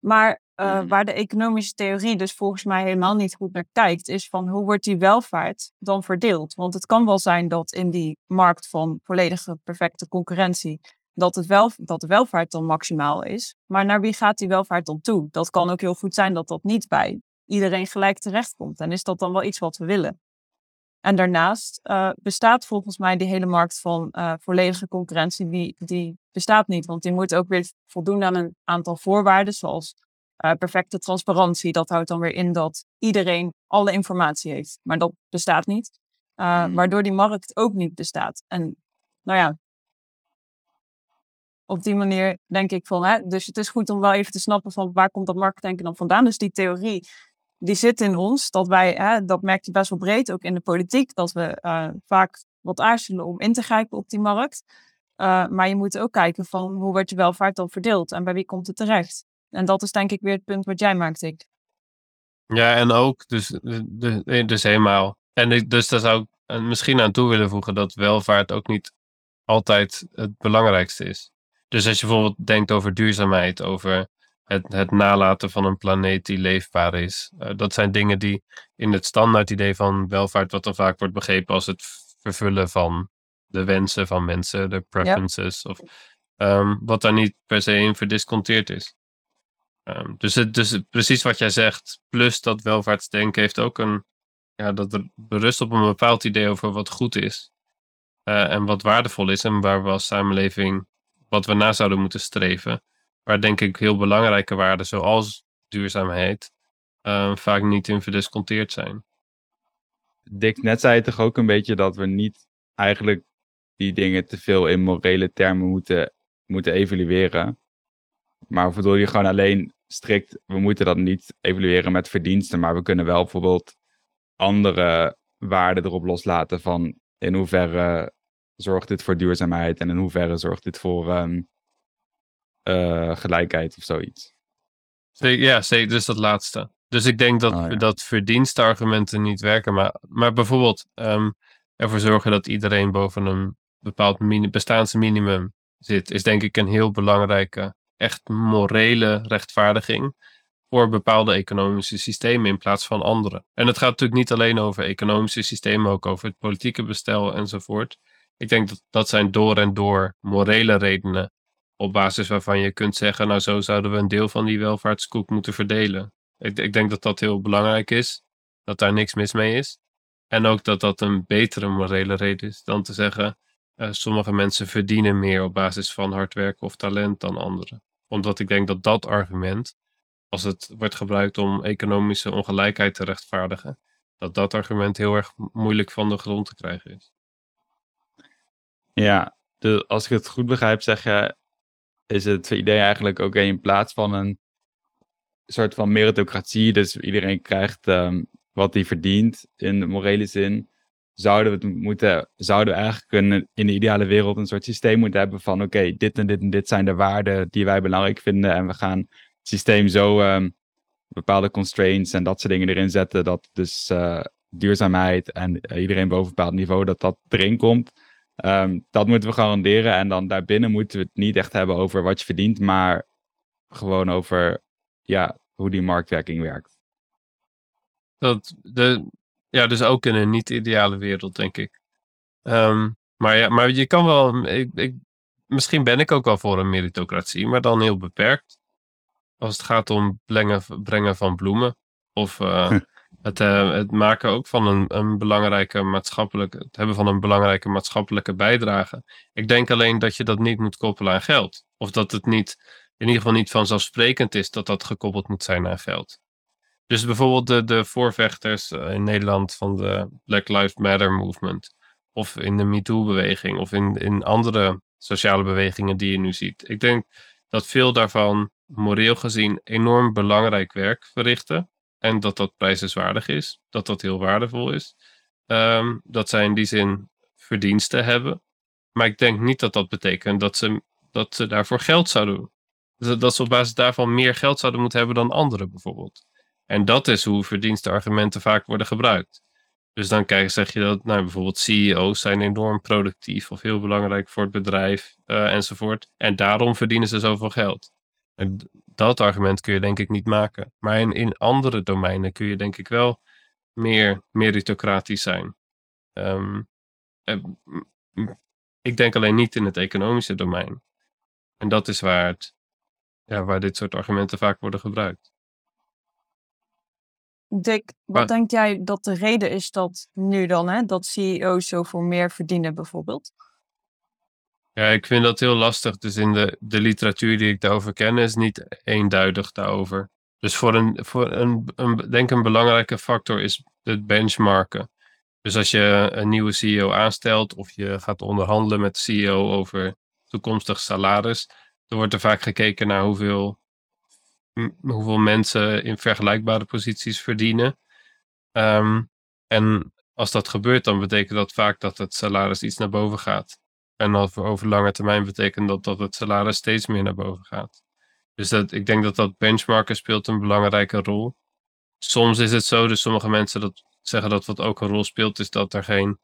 Maar uh, waar de economische theorie dus volgens mij helemaal niet goed naar kijkt, is van hoe wordt die welvaart dan verdeeld? Want het kan wel zijn dat in die markt van volledige perfecte concurrentie dat, het wel, dat de welvaart dan maximaal is. Maar naar wie gaat die welvaart dan toe? Dat kan ook heel goed zijn dat dat niet bij iedereen gelijk terechtkomt. En is dat dan wel iets wat we willen? En daarnaast uh, bestaat volgens mij die hele markt van uh, volledige concurrentie, die, die bestaat niet. Want die moet ook weer voldoen aan een aantal voorwaarden, zoals uh, perfecte transparantie. Dat houdt dan weer in dat iedereen alle informatie heeft. Maar dat bestaat niet. Mm. Waardoor die markt ook niet bestaat. En nou ja, op die manier denk ik van, hè, dus het is goed om wel even te snappen van waar komt dat marktdenken dan vandaan. Dus die theorie, die zit in ons, dat wij, hè, dat merk je best wel breed, ook in de politiek, dat we uh, vaak wat aarzelen om in te grijpen op die markt. Uh, maar je moet ook kijken van hoe wordt je welvaart dan verdeeld en bij wie komt het terecht. En dat is denk ik weer het punt wat jij maakt, ik. Ja, en ook, dus, dus, dus helemaal. En dus daar zou ik misschien aan toe willen voegen dat welvaart ook niet altijd het belangrijkste is. Dus als je bijvoorbeeld denkt over duurzaamheid, over het, het nalaten van een planeet die leefbaar is. Uh, dat zijn dingen die in het standaard idee van welvaart, wat dan vaak wordt begrepen als het vervullen van de wensen van mensen, de preferences, of um, wat daar niet per se in verdisconteerd is. Um, dus, het, dus precies wat jij zegt, plus dat welvaartsdenken heeft ook een, ja, dat berust op een bepaald idee over wat goed is. Uh, en wat waardevol is en waar we als samenleving wat we na zouden moeten streven. Waar denk ik heel belangrijke waarden zoals duurzaamheid uh, vaak niet in verdisconteerd zijn. Dick, net zei je toch ook een beetje dat we niet eigenlijk die dingen te veel in morele termen moeten, moeten evalueren. Maar bedoel je gewoon alleen strikt, we moeten dat niet evalueren met verdiensten, maar we kunnen wel bijvoorbeeld andere waarden erop loslaten van in hoeverre zorgt dit voor duurzaamheid en in hoeverre zorgt dit voor ehm, eh, gelijkheid of zoiets. Ja. Dus dat laatste. Dus ik denk dat, Oh, ja. dat verdienstargumenten niet werken. Maar, maar bijvoorbeeld ehm, ervoor zorgen dat iedereen boven een bepaald mini- bestaansminimum zit, is denk ik een heel belangrijke, echt morele rechtvaardiging voor bepaalde economische systemen in plaats van andere. En het gaat natuurlijk niet alleen over economische systemen, ook over het politieke bestel enzovoort. Ik denk dat dat zijn door en door morele redenen op basis waarvan je kunt zeggen, nou zo zouden we een deel van die welvaartskoek moeten verdelen. Ik, ik denk dat dat heel belangrijk is, dat daar niks mis mee is. En ook dat dat een betere morele reden is dan te zeggen, eh, sommige mensen verdienen meer op basis van hard werken of talent dan anderen. Omdat ik denk dat dat argument, als het wordt gebruikt om economische ongelijkheid te rechtvaardigen, dat dat argument heel erg moeilijk van de grond te krijgen is. Ja, als ik het goed begrijp, zeg je, is het idee eigenlijk oké, in plaats van een soort van meritocratie, dus iedereen krijgt ehm, wat hij verdient in de morele zin, zouden we het moeten, zouden we eigenlijk in de ideale wereld een soort systeem moeten hebben van oké, dit en dit en dit zijn de waarden die wij belangrijk vinden en we gaan het systeem zo ehm, bepaalde constraints en dat soort dingen erin zetten, dat dus eh, duurzaamheid en iedereen boven een bepaald niveau, dat dat erin komt. Ehm, dat moeten we garanderen. En dan daarbinnen moeten we het niet echt hebben over wat je verdient, maar gewoon over ja, hoe die marktwerking werkt. Dat de, ja, dus ook in een niet-ideale wereld, denk ik. Ehm, maar, ja, maar je kan wel. Ik, ik, misschien ben ik ook wel voor een meritocratie, maar dan heel beperkt. Als het gaat om brengen, brengen van bloemen. Of eh, het, eh, het maken ook van een, een belangrijke maatschappelijke. Het hebben van een belangrijke maatschappelijke bijdrage. Ik denk alleen dat je dat niet moet koppelen aan geld. Of dat het niet, in ieder geval niet vanzelfsprekend is dat dat gekoppeld moet zijn aan geld. Dus bijvoorbeeld de, de voorvechters eh, in Nederland van de Black Lives Matter movement. Of in de MeToo-beweging. Of in, in andere sociale bewegingen die je nu ziet. Ik denk dat veel daarvan moreel gezien enorm belangrijk werk verrichten. En dat dat prijzenswaardig is. Dat dat heel waardevol is. Ehm, dat zij in die zin verdiensten hebben. Maar ik denk niet dat dat betekent dat ze, dat ze daarvoor geld zouden dat ze op basis daarvan meer geld zouden moeten hebben dan anderen bijvoorbeeld. En dat is hoe verdienstenargumenten vaak worden gebruikt. Dus dan kijk, zeg je dat nou, bijvoorbeeld CEO's zijn enorm productief of heel belangrijk voor het bedrijf eh, enzovoort. En daarom verdienen ze zoveel geld. En dat argument kun je denk ik niet maken. Maar in, in andere domeinen kun je denk ik wel meer meritocratisch zijn. Ehm, m- ik denk alleen niet in het economische domein. En dat is waar, het, ja, waar dit soort argumenten vaak worden gebruikt. Dick, wat Maar- denk jij dat de reden is dat nu dan, hè, dat CEO's zoveel meer verdienen bijvoorbeeld? Ja, ik vind dat heel lastig. Dus in de, de literatuur die ik daarover ken, is niet eenduidig daarover. Dus voor een, voor een, denk een belangrijke factor is het benchmarken. Dus als je een nieuwe CEO aanstelt of je gaat onderhandelen met de CEO over toekomstig salaris, dan wordt er vaak gekeken naar hoeveel, hoeveel mensen in vergelijkbare posities verdienen. Ehm, en als dat gebeurt, dan betekent dat vaak dat het salaris iets naar boven gaat. En over, over lange termijn betekent dat dat het salaris steeds meer naar boven gaat. Dus dat, ik denk dat dat benchmarken speelt een belangrijke rol. Soms is het zo, dus sommige mensen dat zeggen dat wat ook een rol speelt, is dat er geen,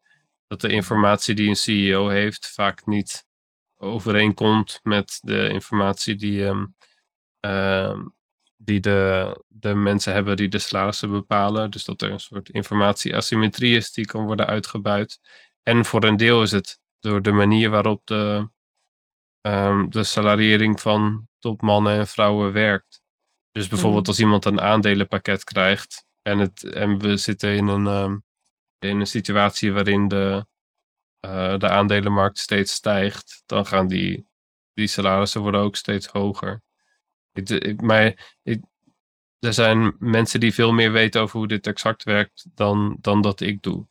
dat de informatie die een CEO heeft vaak niet overeenkomt met de informatie die, ehm, ehm, die de, de mensen hebben die de salarissen bepalen. Dus dat er een soort informatieasymmetrie is die kan worden uitgebuit. En voor een deel is het door de manier waarop de, ehm, de salariering van topmannen en vrouwen werkt. Dus bijvoorbeeld Mhm. als iemand een aandelenpakket krijgt en, het, en we zitten in een, ehm, in een situatie waarin de, eh, de aandelenmarkt steeds stijgt, dan gaan die, die salarissen worden ook steeds hoger. Ik, ik, maar ik, er zijn mensen die veel meer weten over hoe dit exact werkt dan, dan dat ik doe.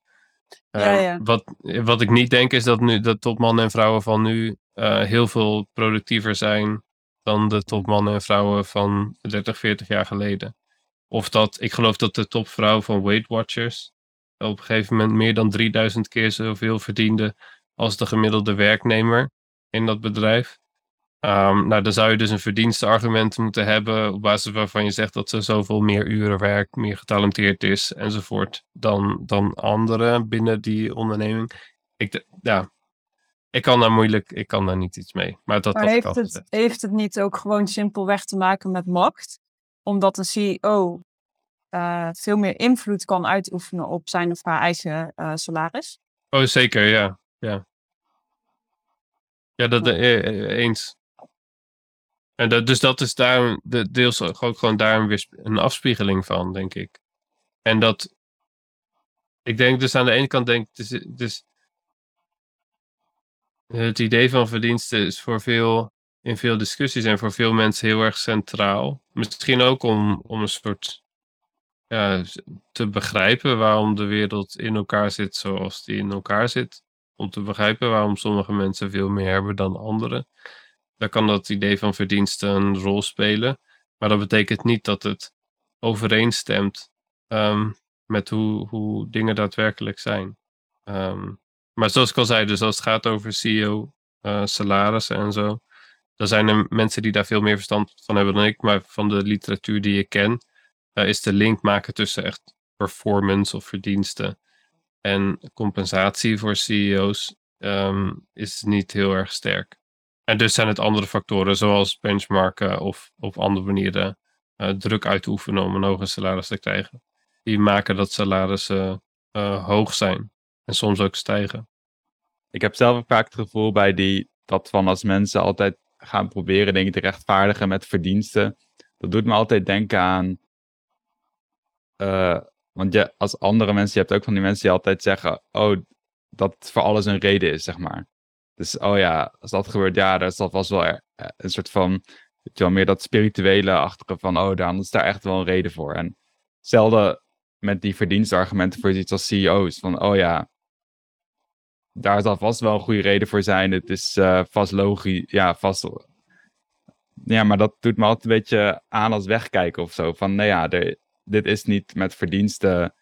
Ja, Eh, ja. Wat, wat ik niet denk is dat, nu, dat topmannen en vrouwen van nu eh, heel veel productiever zijn dan de topmannen en vrouwen van 30, 40 jaar geleden. Of dat, ik geloof dat de topvrouw van Weight Watchers op een gegeven moment meer dan 3000 keer zoveel verdiende als de gemiddelde werknemer in dat bedrijf. Um, nou, dan zou je dus een verdienstenargument moeten hebben op basis waarvan je zegt dat ze zoveel meer uren werkt, meer getalenteerd is enzovoort dan, dan anderen binnen die onderneming. Ik, ja, ik kan daar moeilijk, ik kan daar niet iets mee. Maar, dat, maar heeft, het, heeft het niet ook gewoon simpelweg te maken met macht? Omdat een CEO uh, veel meer invloed kan uitoefenen op zijn of haar eigen uh, salaris? Oh, zeker, ja. Ja, ja dat uh, eens. En dat, dus dat is daar de, deels ook gewoon daar een, afspiegeling van, denk ik. En dat, ik denk dus aan de ene kant, denk dus, dus het idee van verdiensten is voor veel, in veel discussies en voor veel mensen heel erg centraal. Misschien ook om, om een soort ja, te begrijpen waarom de wereld in elkaar zit zoals die in elkaar zit. Om te begrijpen waarom sommige mensen veel meer hebben dan anderen. Dan kan dat idee van verdiensten een rol spelen. Maar dat betekent niet dat het overeenstemt um, met hoe, hoe dingen daadwerkelijk zijn. Um, maar zoals ik al zei, dus als het gaat over CEO, eh, salarissen en zo, dan zijn er mensen die daar veel meer verstand van hebben dan ik. Maar van de literatuur die ik ken, uh, is de link maken tussen echt performance of verdiensten en compensatie voor CEO's ehm, is niet heel erg sterk. En dus zijn het andere factoren, zoals benchmarken of op andere manieren uh, druk uitoefenen om een hoger salaris te krijgen. Die maken dat salarissen hoog zijn en soms ook stijgen. Ik heb zelf vaak het gevoel bij die, dat van als mensen altijd gaan proberen dingen te rechtvaardigen met verdiensten. Dat doet me altijd denken aan. Uh, want je, als andere mensen, je hebt ook van die mensen die altijd zeggen: Oh, dat voor alles een reden is, zeg maar. Dus, oh ja, als dat gebeurt, ja, is dat was wel er, eh, een soort van. Weet je wel, meer dat spirituele achtige van: Oh, dan is daar echt wel een reden voor. En hetzelfde met die verdienstargumenten voor iets als CEO's. Van, oh ja, daar zal vast wel een goede reden voor zijn. Het is uh, vast logisch. Ja, vast. Ja, maar dat doet me altijd een beetje aan als wegkijken of zo. Van, nou ja, dit is niet met verdiensten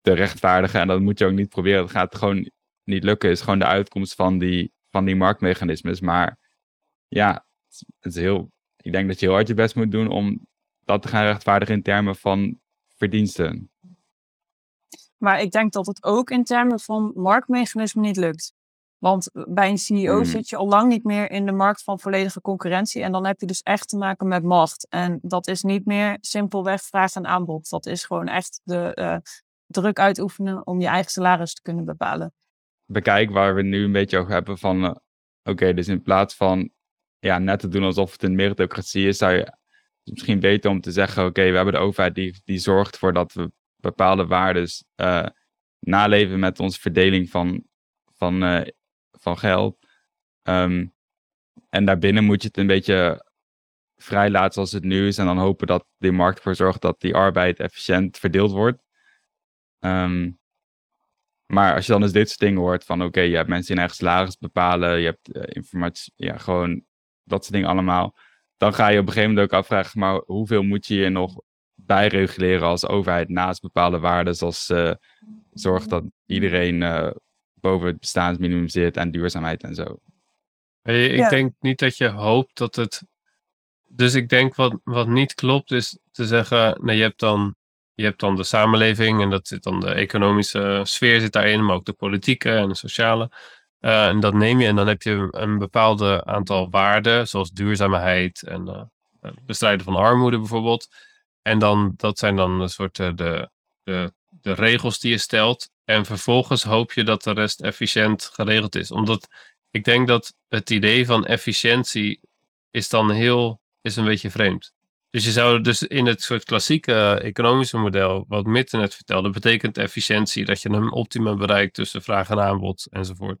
te rechtvaardigen. En dat moet je ook niet proberen. Het gaat gewoon niet lukken. Is gewoon de uitkomst van die, van die marktmechanismes. Maar ja, het is heel, ik denk dat je heel hard je best moet doen om dat te gaan rechtvaardigen in termen van verdiensten. Maar ik denk dat het ook in termen van marktmechanisme niet lukt. Want bij een CEO hmm. zit je al lang niet meer in de markt van volledige concurrentie. En dan heb je dus echt te maken met macht. En dat is niet meer simpelweg vraag en aanbod. Dat is gewoon echt de uh, druk uitoefenen om je eigen salaris te kunnen bepalen. Bekijk waar we nu een beetje over hebben van... Uh, Oké, dus in plaats van ja, net te doen alsof het een meritocratie is... zou je misschien beter om te zeggen... Oké, we hebben de overheid die, die zorgt ervoor dat we bepaalde waarden uh, naleven met onze verdeling van, van, uh, van geld. Um, en daarbinnen moet je het een beetje vrij laten zoals het nu is. En dan hopen dat die markt ervoor zorgt dat die arbeid efficiënt verdeeld wordt. Um, maar als je dan eens dit soort dingen hoort van oké, je hebt mensen in eigen salaris bepalen, je hebt uh, informatie, ja, gewoon dat soort dingen allemaal. Dan ga je op een gegeven moment ook afvragen, maar hoeveel moet je je nog bijreguleren als overheid naast bepaalde waarden, zoals uh, zorg dat iedereen uh, boven het bestaansminimum zit en duurzaamheid en zo. Hey, ik denk niet dat je hoopt dat het. Dus ik denk wat, wat niet klopt is te zeggen, nee, je hebt dan je hebt dan de samenleving en dat zit dan de economische sfeer zit daarin, maar ook de politieke en de sociale. Uh, en dat neem je en dan heb je een bepaalde aantal waarden, zoals duurzaamheid en uh, bestrijden van armoede bijvoorbeeld. En dan, dat zijn dan een soort eh, de, de, de regels die je stelt. En vervolgens hoop je dat de rest efficiënt geregeld is. Omdat ik denk dat het idee van efficiëntie is dan heel, is een beetje vreemd. Dus je zou dus in het soort klassieke eh, economische model, wat Mitte net vertelde, betekent efficiëntie dat je een optimum bereikt tussen vraag en aanbod enzovoort.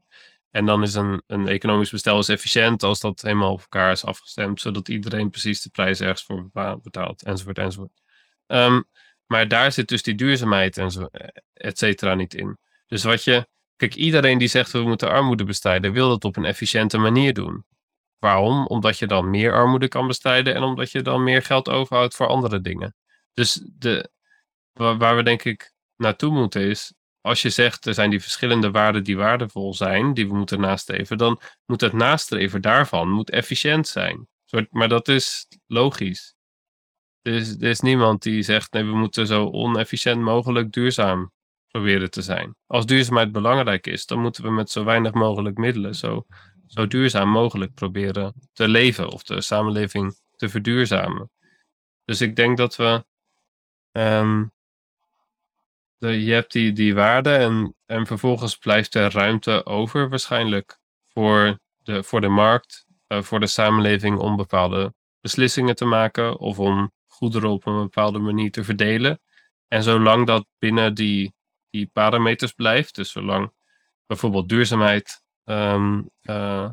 En dan is een, een economisch bestel is efficiënt als dat helemaal op elkaar is afgestemd, zodat iedereen precies de prijs ergens voor betaalt, enzovoort, enzovoort. Um, maar daar zit dus die duurzaamheid en zo, et cetera, niet in. Dus wat je, kijk, iedereen die zegt we moeten armoede bestrijden, wil dat op een efficiënte manier doen. Waarom? Omdat je dan meer armoede kan bestrijden en omdat je dan meer geld overhoudt voor andere dingen. Dus de, waar, we denk ik naartoe moeten is, als je zegt er zijn die verschillende waarden die waardevol zijn, die we moeten nastreven, dan moet het nastreven daarvan moet efficiënt zijn. Maar dat is logisch. Er is, er is niemand die zegt nee, we moeten zo onefficiënt mogelijk duurzaam proberen te zijn. Als duurzaamheid belangrijk is, dan moeten we met zo weinig mogelijk middelen zo, zo duurzaam mogelijk proberen te leven of de samenleving te verduurzamen. Dus ik denk dat we. ehm, de, je hebt die, die waarde en, en vervolgens blijft er ruimte over waarschijnlijk voor de, voor de markt, eh, voor de samenleving om bepaalde beslissingen te maken of om goederen op een bepaalde manier te verdelen. En zolang dat binnen die, die parameters blijft, dus zolang bijvoorbeeld duurzaamheid ehm, eh,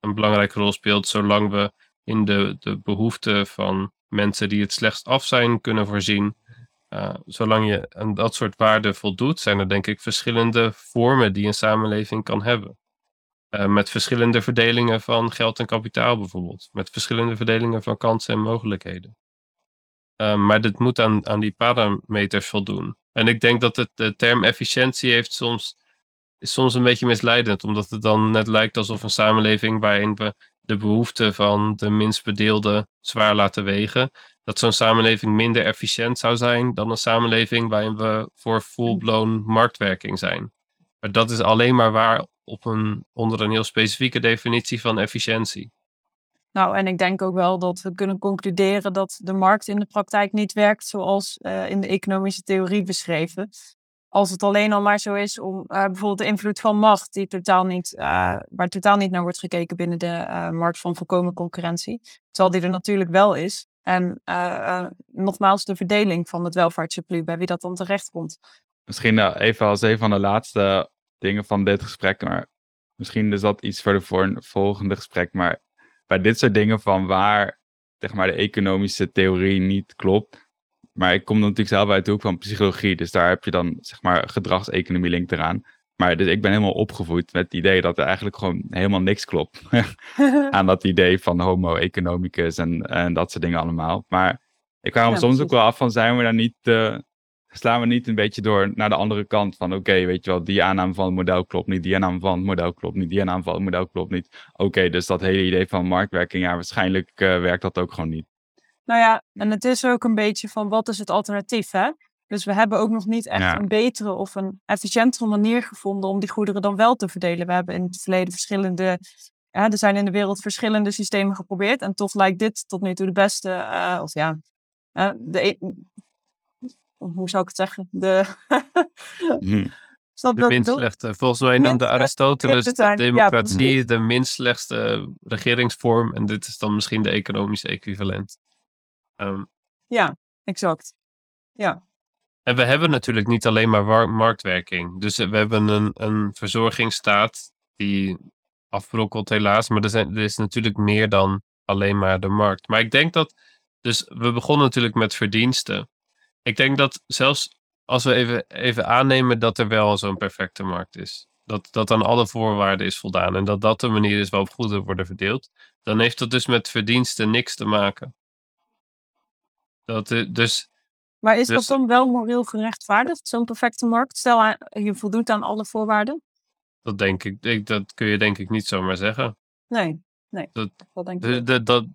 een belangrijke rol speelt, zolang we in de, de behoeften van mensen die het slechtst af zijn kunnen voorzien, uh, zolang je aan dat soort waarden voldoet, zijn er denk ik verschillende vormen die een samenleving kan hebben. Uh, met verschillende verdelingen van geld en kapitaal bijvoorbeeld. Met verschillende verdelingen van kansen en mogelijkheden. Maar dit moet aan, aan die parameters voldoen. En ik denk dat het, de term efficiëntie heeft soms, is soms een beetje misleidend. Omdat het dan net lijkt alsof een samenleving waarin we de behoeften van de minst bedeelden zwaar laten wegen. Dat zo'n samenleving minder efficiënt zou zijn dan een samenleving waarin we voor full-blown marktwerking zijn. Maar dat is alleen maar waar op een, onder een heel specifieke definitie van efficiëntie. Nou, en ik denk ook wel dat we kunnen concluderen dat de markt in de praktijk niet werkt zoals uh, in de economische theorie beschreven. Als het alleen al maar zo is om uh, bijvoorbeeld de invloed van macht, die totaal niet, uh, waar totaal niet naar wordt gekeken binnen de markt van volkomen concurrentie. Terwijl die er natuurlijk wel is. En nogmaals, de verdeling van het welvaartssurplus, bij wie dat dan terecht komt. Misschien even als een van de laatste dingen van dit gesprek, maar misschien is dat iets voor, de, voor een volgende gesprek. Maar bij dit soort dingen van waar zeg maar, de economische theorie niet klopt. Maar ik kom natuurlijk zelf uit de hoek van psychologie, dus daar heb je dan zeg maar gedragseconomie link eraan. Maar dus ik ben helemaal opgevoed met het idee dat er eigenlijk gewoon helemaal niks klopt aan dat idee van homo economicus en, en dat soort dingen allemaal. Maar ik Ja, soms precies. ook wel af van zijn we daar niet, eh, slaan we niet een beetje door naar de andere kant van oké, weet je wel, die aanname van het model klopt niet, die aanname van het model klopt niet, die aanname van het model klopt niet. Oké, dus dat hele idee van marktwerking, ja, waarschijnlijk eh, werkt dat ook gewoon niet. Nou ja, en het is ook een beetje van wat is het alternatief, hè? Dus we hebben ook nog niet echt Ja. een betere of een efficiëntere manier gevonden om die goederen dan wel te verdelen. We hebben in het verleden verschillende, ja, er zijn in de wereld verschillende systemen geprobeerd en toch lijkt dit tot nu toe de beste, eh, of ja, de, e- hoe zou ik het zeggen? De, Hm. snap je De minst slechte. Volgens mij noemde Aristoteles. Ja, democratie de minst slechtste regeringsvorm. En dit is dan misschien de economische equivalent. Ehm, Ja, exact. Ja, en we hebben natuurlijk niet alleen maar marktwerking. Dus we hebben een, een verzorgingsstaat die afbrokkelt helaas. Maar er, zijn, er is natuurlijk meer dan alleen maar de markt. Maar ik denk dat... Dus we begonnen natuurlijk met verdiensten. Ik denk dat zelfs als we even, even aannemen dat er wel zo'n perfecte markt is. Dat, dat aan alle voorwaarden is voldaan. En dat dat de manier is waarop goederen worden verdeeld. Dan heeft dat dus met verdiensten niks te maken. Dat, eh, dus maar is Dus- dat dan wel moreel gerechtvaardigd, zo'n perfecte markt? Stel, aan- je voldoet aan alle voorwaarden? dat denk ik, ik, dat kun je denk ik niet zomaar zeggen. Nee, nee. Dat- dat denk ik dat,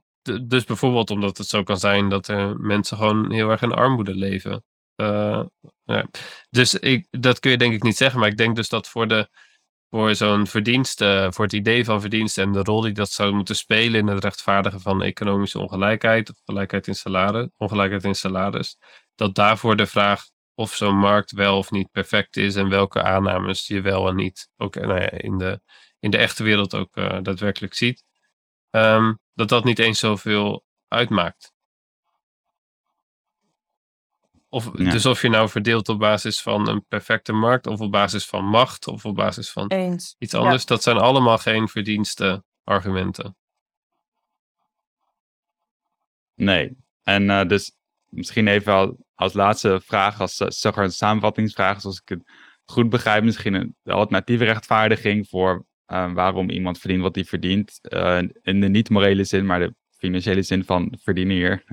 dus bijvoorbeeld omdat het zo kan zijn dat er mensen gewoon heel erg in armoede leven. Eh, ja. Dus ik, dat kun je denk ik niet zeggen. Maar ik denk dus dat voor, de, voor zo'n verdienste, voor het idee van verdienste en de rol die dat zou moeten spelen in het rechtvaardigen van economische ongelijkheid, of gelijkheid in salaris, ongelijkheid in salaris, dat daarvoor de vraag of zo'n markt wel of niet perfect is en welke aannames je wel en niet ook nou ja, in, de, in de echte wereld ook eh, daadwerkelijk ziet ehm, dat dat niet eens zoveel uitmaakt. Of, Ja. Dus of je nou verdeelt op basis van een perfecte markt, of op basis van macht, of op basis van Eens. iets Ja. anders, dat zijn allemaal geen verdienste argumenten. Nee. En eh, dus misschien even al, als laatste vraag, als uh, zeg maar een samenvattingsvraag, zoals ik het goed begrijp, misschien een alternatieve rechtvaardiging voor eh, waarom iemand verdient wat hij verdient. eh, in de niet-morele zin, maar de financiële zin van verdienen hier.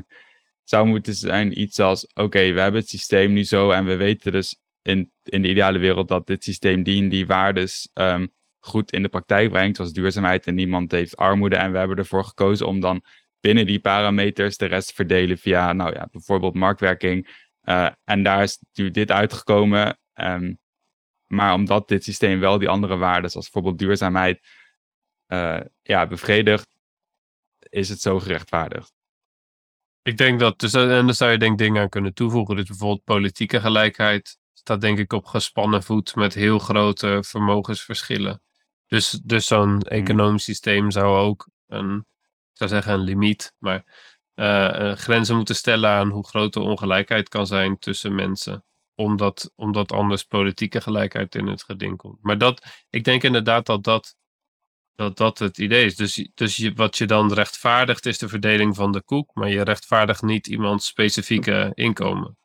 Zou moeten zijn iets als: oké, we hebben het systeem nu zo en we weten dus in, in de ideale wereld dat dit systeem die die waardes ehm, goed in de praktijk brengt, zoals duurzaamheid en niemand heeft armoede. En we hebben ervoor gekozen om dan binnen die parameters de rest te verdelen via, nou ja, bijvoorbeeld marktwerking. Eh, en daar is nu dit uitgekomen. ehm, maar omdat dit systeem wel die andere waarden, zoals bijvoorbeeld duurzaamheid, eh, ja, bevredigt, is het zo gerechtvaardigd. Ik denk dat, dus, en daar zou je denk ik dingen aan kunnen toevoegen. Dus bijvoorbeeld politieke gelijkheid staat denk ik op gespannen voet met heel grote vermogensverschillen. Dus, dus zo'n economisch systeem zou ook een, ik zou zeggen een limiet, maar eh, eh, grenzen moeten stellen aan hoe groot de ongelijkheid kan zijn tussen mensen. Omdat, omdat anders politieke gelijkheid in het geding komt. Maar dat, ik denk inderdaad dat dat, dat, dat het idee is. Dus, dus je, wat je dan rechtvaardigt is de verdeling van de koek, maar je rechtvaardigt niet iemands specifieke inkomen.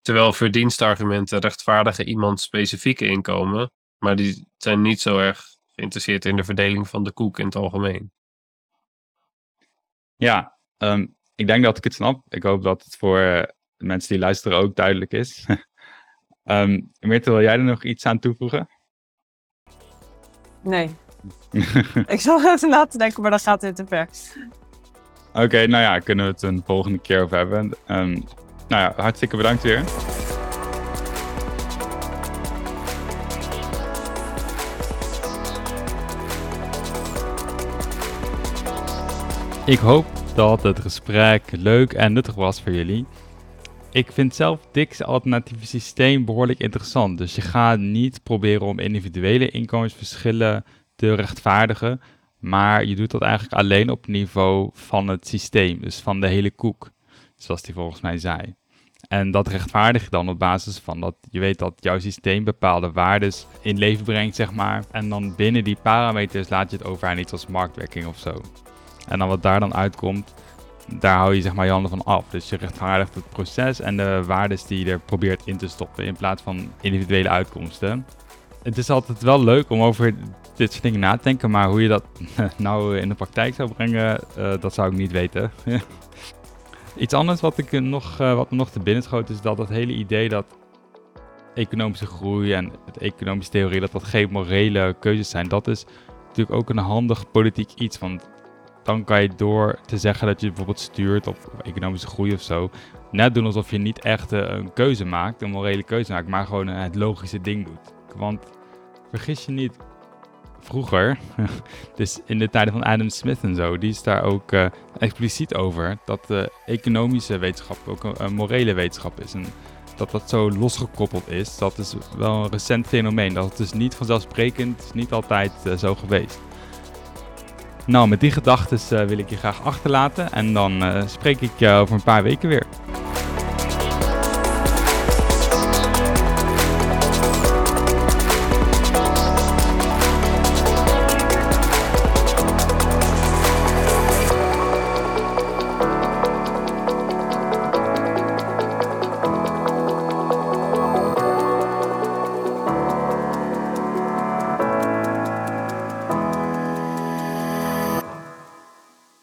Terwijl verdienstargumenten rechtvaardigen iemands specifieke inkomen, maar die zijn niet zo erg geïnteresseerd in de verdeling van de koek in het algemeen. Ja, ehm, ik denk dat ik het snap. Ik hoop dat het voor eh, de mensen die luisteren ook duidelijk is. Ehm Mirte, wil jij er nog iets aan toevoegen? Nee. ik zal even laten denken, maar dan gaat dit te ver. Oké, nou ja, kunnen we het een volgende keer over hebben. Ehm, nou ja, hartstikke bedankt weer. Ik hoop dat het gesprek leuk en nuttig was voor jullie. Ik vind zelf Dick's alternatieve systeem behoorlijk interessant. Dus je gaat niet proberen om individuele inkomensverschillen te rechtvaardigen. Maar je doet dat eigenlijk alleen op niveau van het systeem, dus van de hele koek, zoals die volgens mij zei. En dat rechtvaardig je dan op basis van dat je weet dat jouw systeem bepaalde waardes in leven brengt, zeg maar. En dan binnen die parameters laat je het over aan iets als marktwerking of zo. En dan wat daar dan uitkomt, daar hou je zeg maar je handen van af. Dus je rechtvaardigt het proces en de waardes die je er probeert in te stoppen in plaats van individuele uitkomsten. Het is altijd wel leuk om over dit soort dingen na te denken, maar hoe je dat nou in de praktijk zou brengen, eh, dat zou ik niet weten. Iets anders wat, ik nog, eh, wat me nog te binnen schoot is dat het hele idee dat economische groei en het economische theorie, dat dat geen morele keuzes zijn, dat is natuurlijk ook een handig politiek iets. Want dan kan je door te zeggen dat je bijvoorbeeld stuurt op economische groei of zo, net doen alsof je niet echt eh, een keuze maakt, een morele keuze maakt, maar gewoon het logische ding doet. Want vergis je niet, vroeger, dus in de tijden van Adam Smith en zo, die is daar ook eh, expliciet over dat de economische wetenschap ook een, morele wetenschap is. En dat dat zo losgekoppeld is, dat is wel een recent fenomeen. Dat is dus niet vanzelfsprekend, is niet altijd eh, zo geweest. Nou, met die gedachten wil ik je graag achterlaten en dan eh, spreek ik je over een paar weken weer.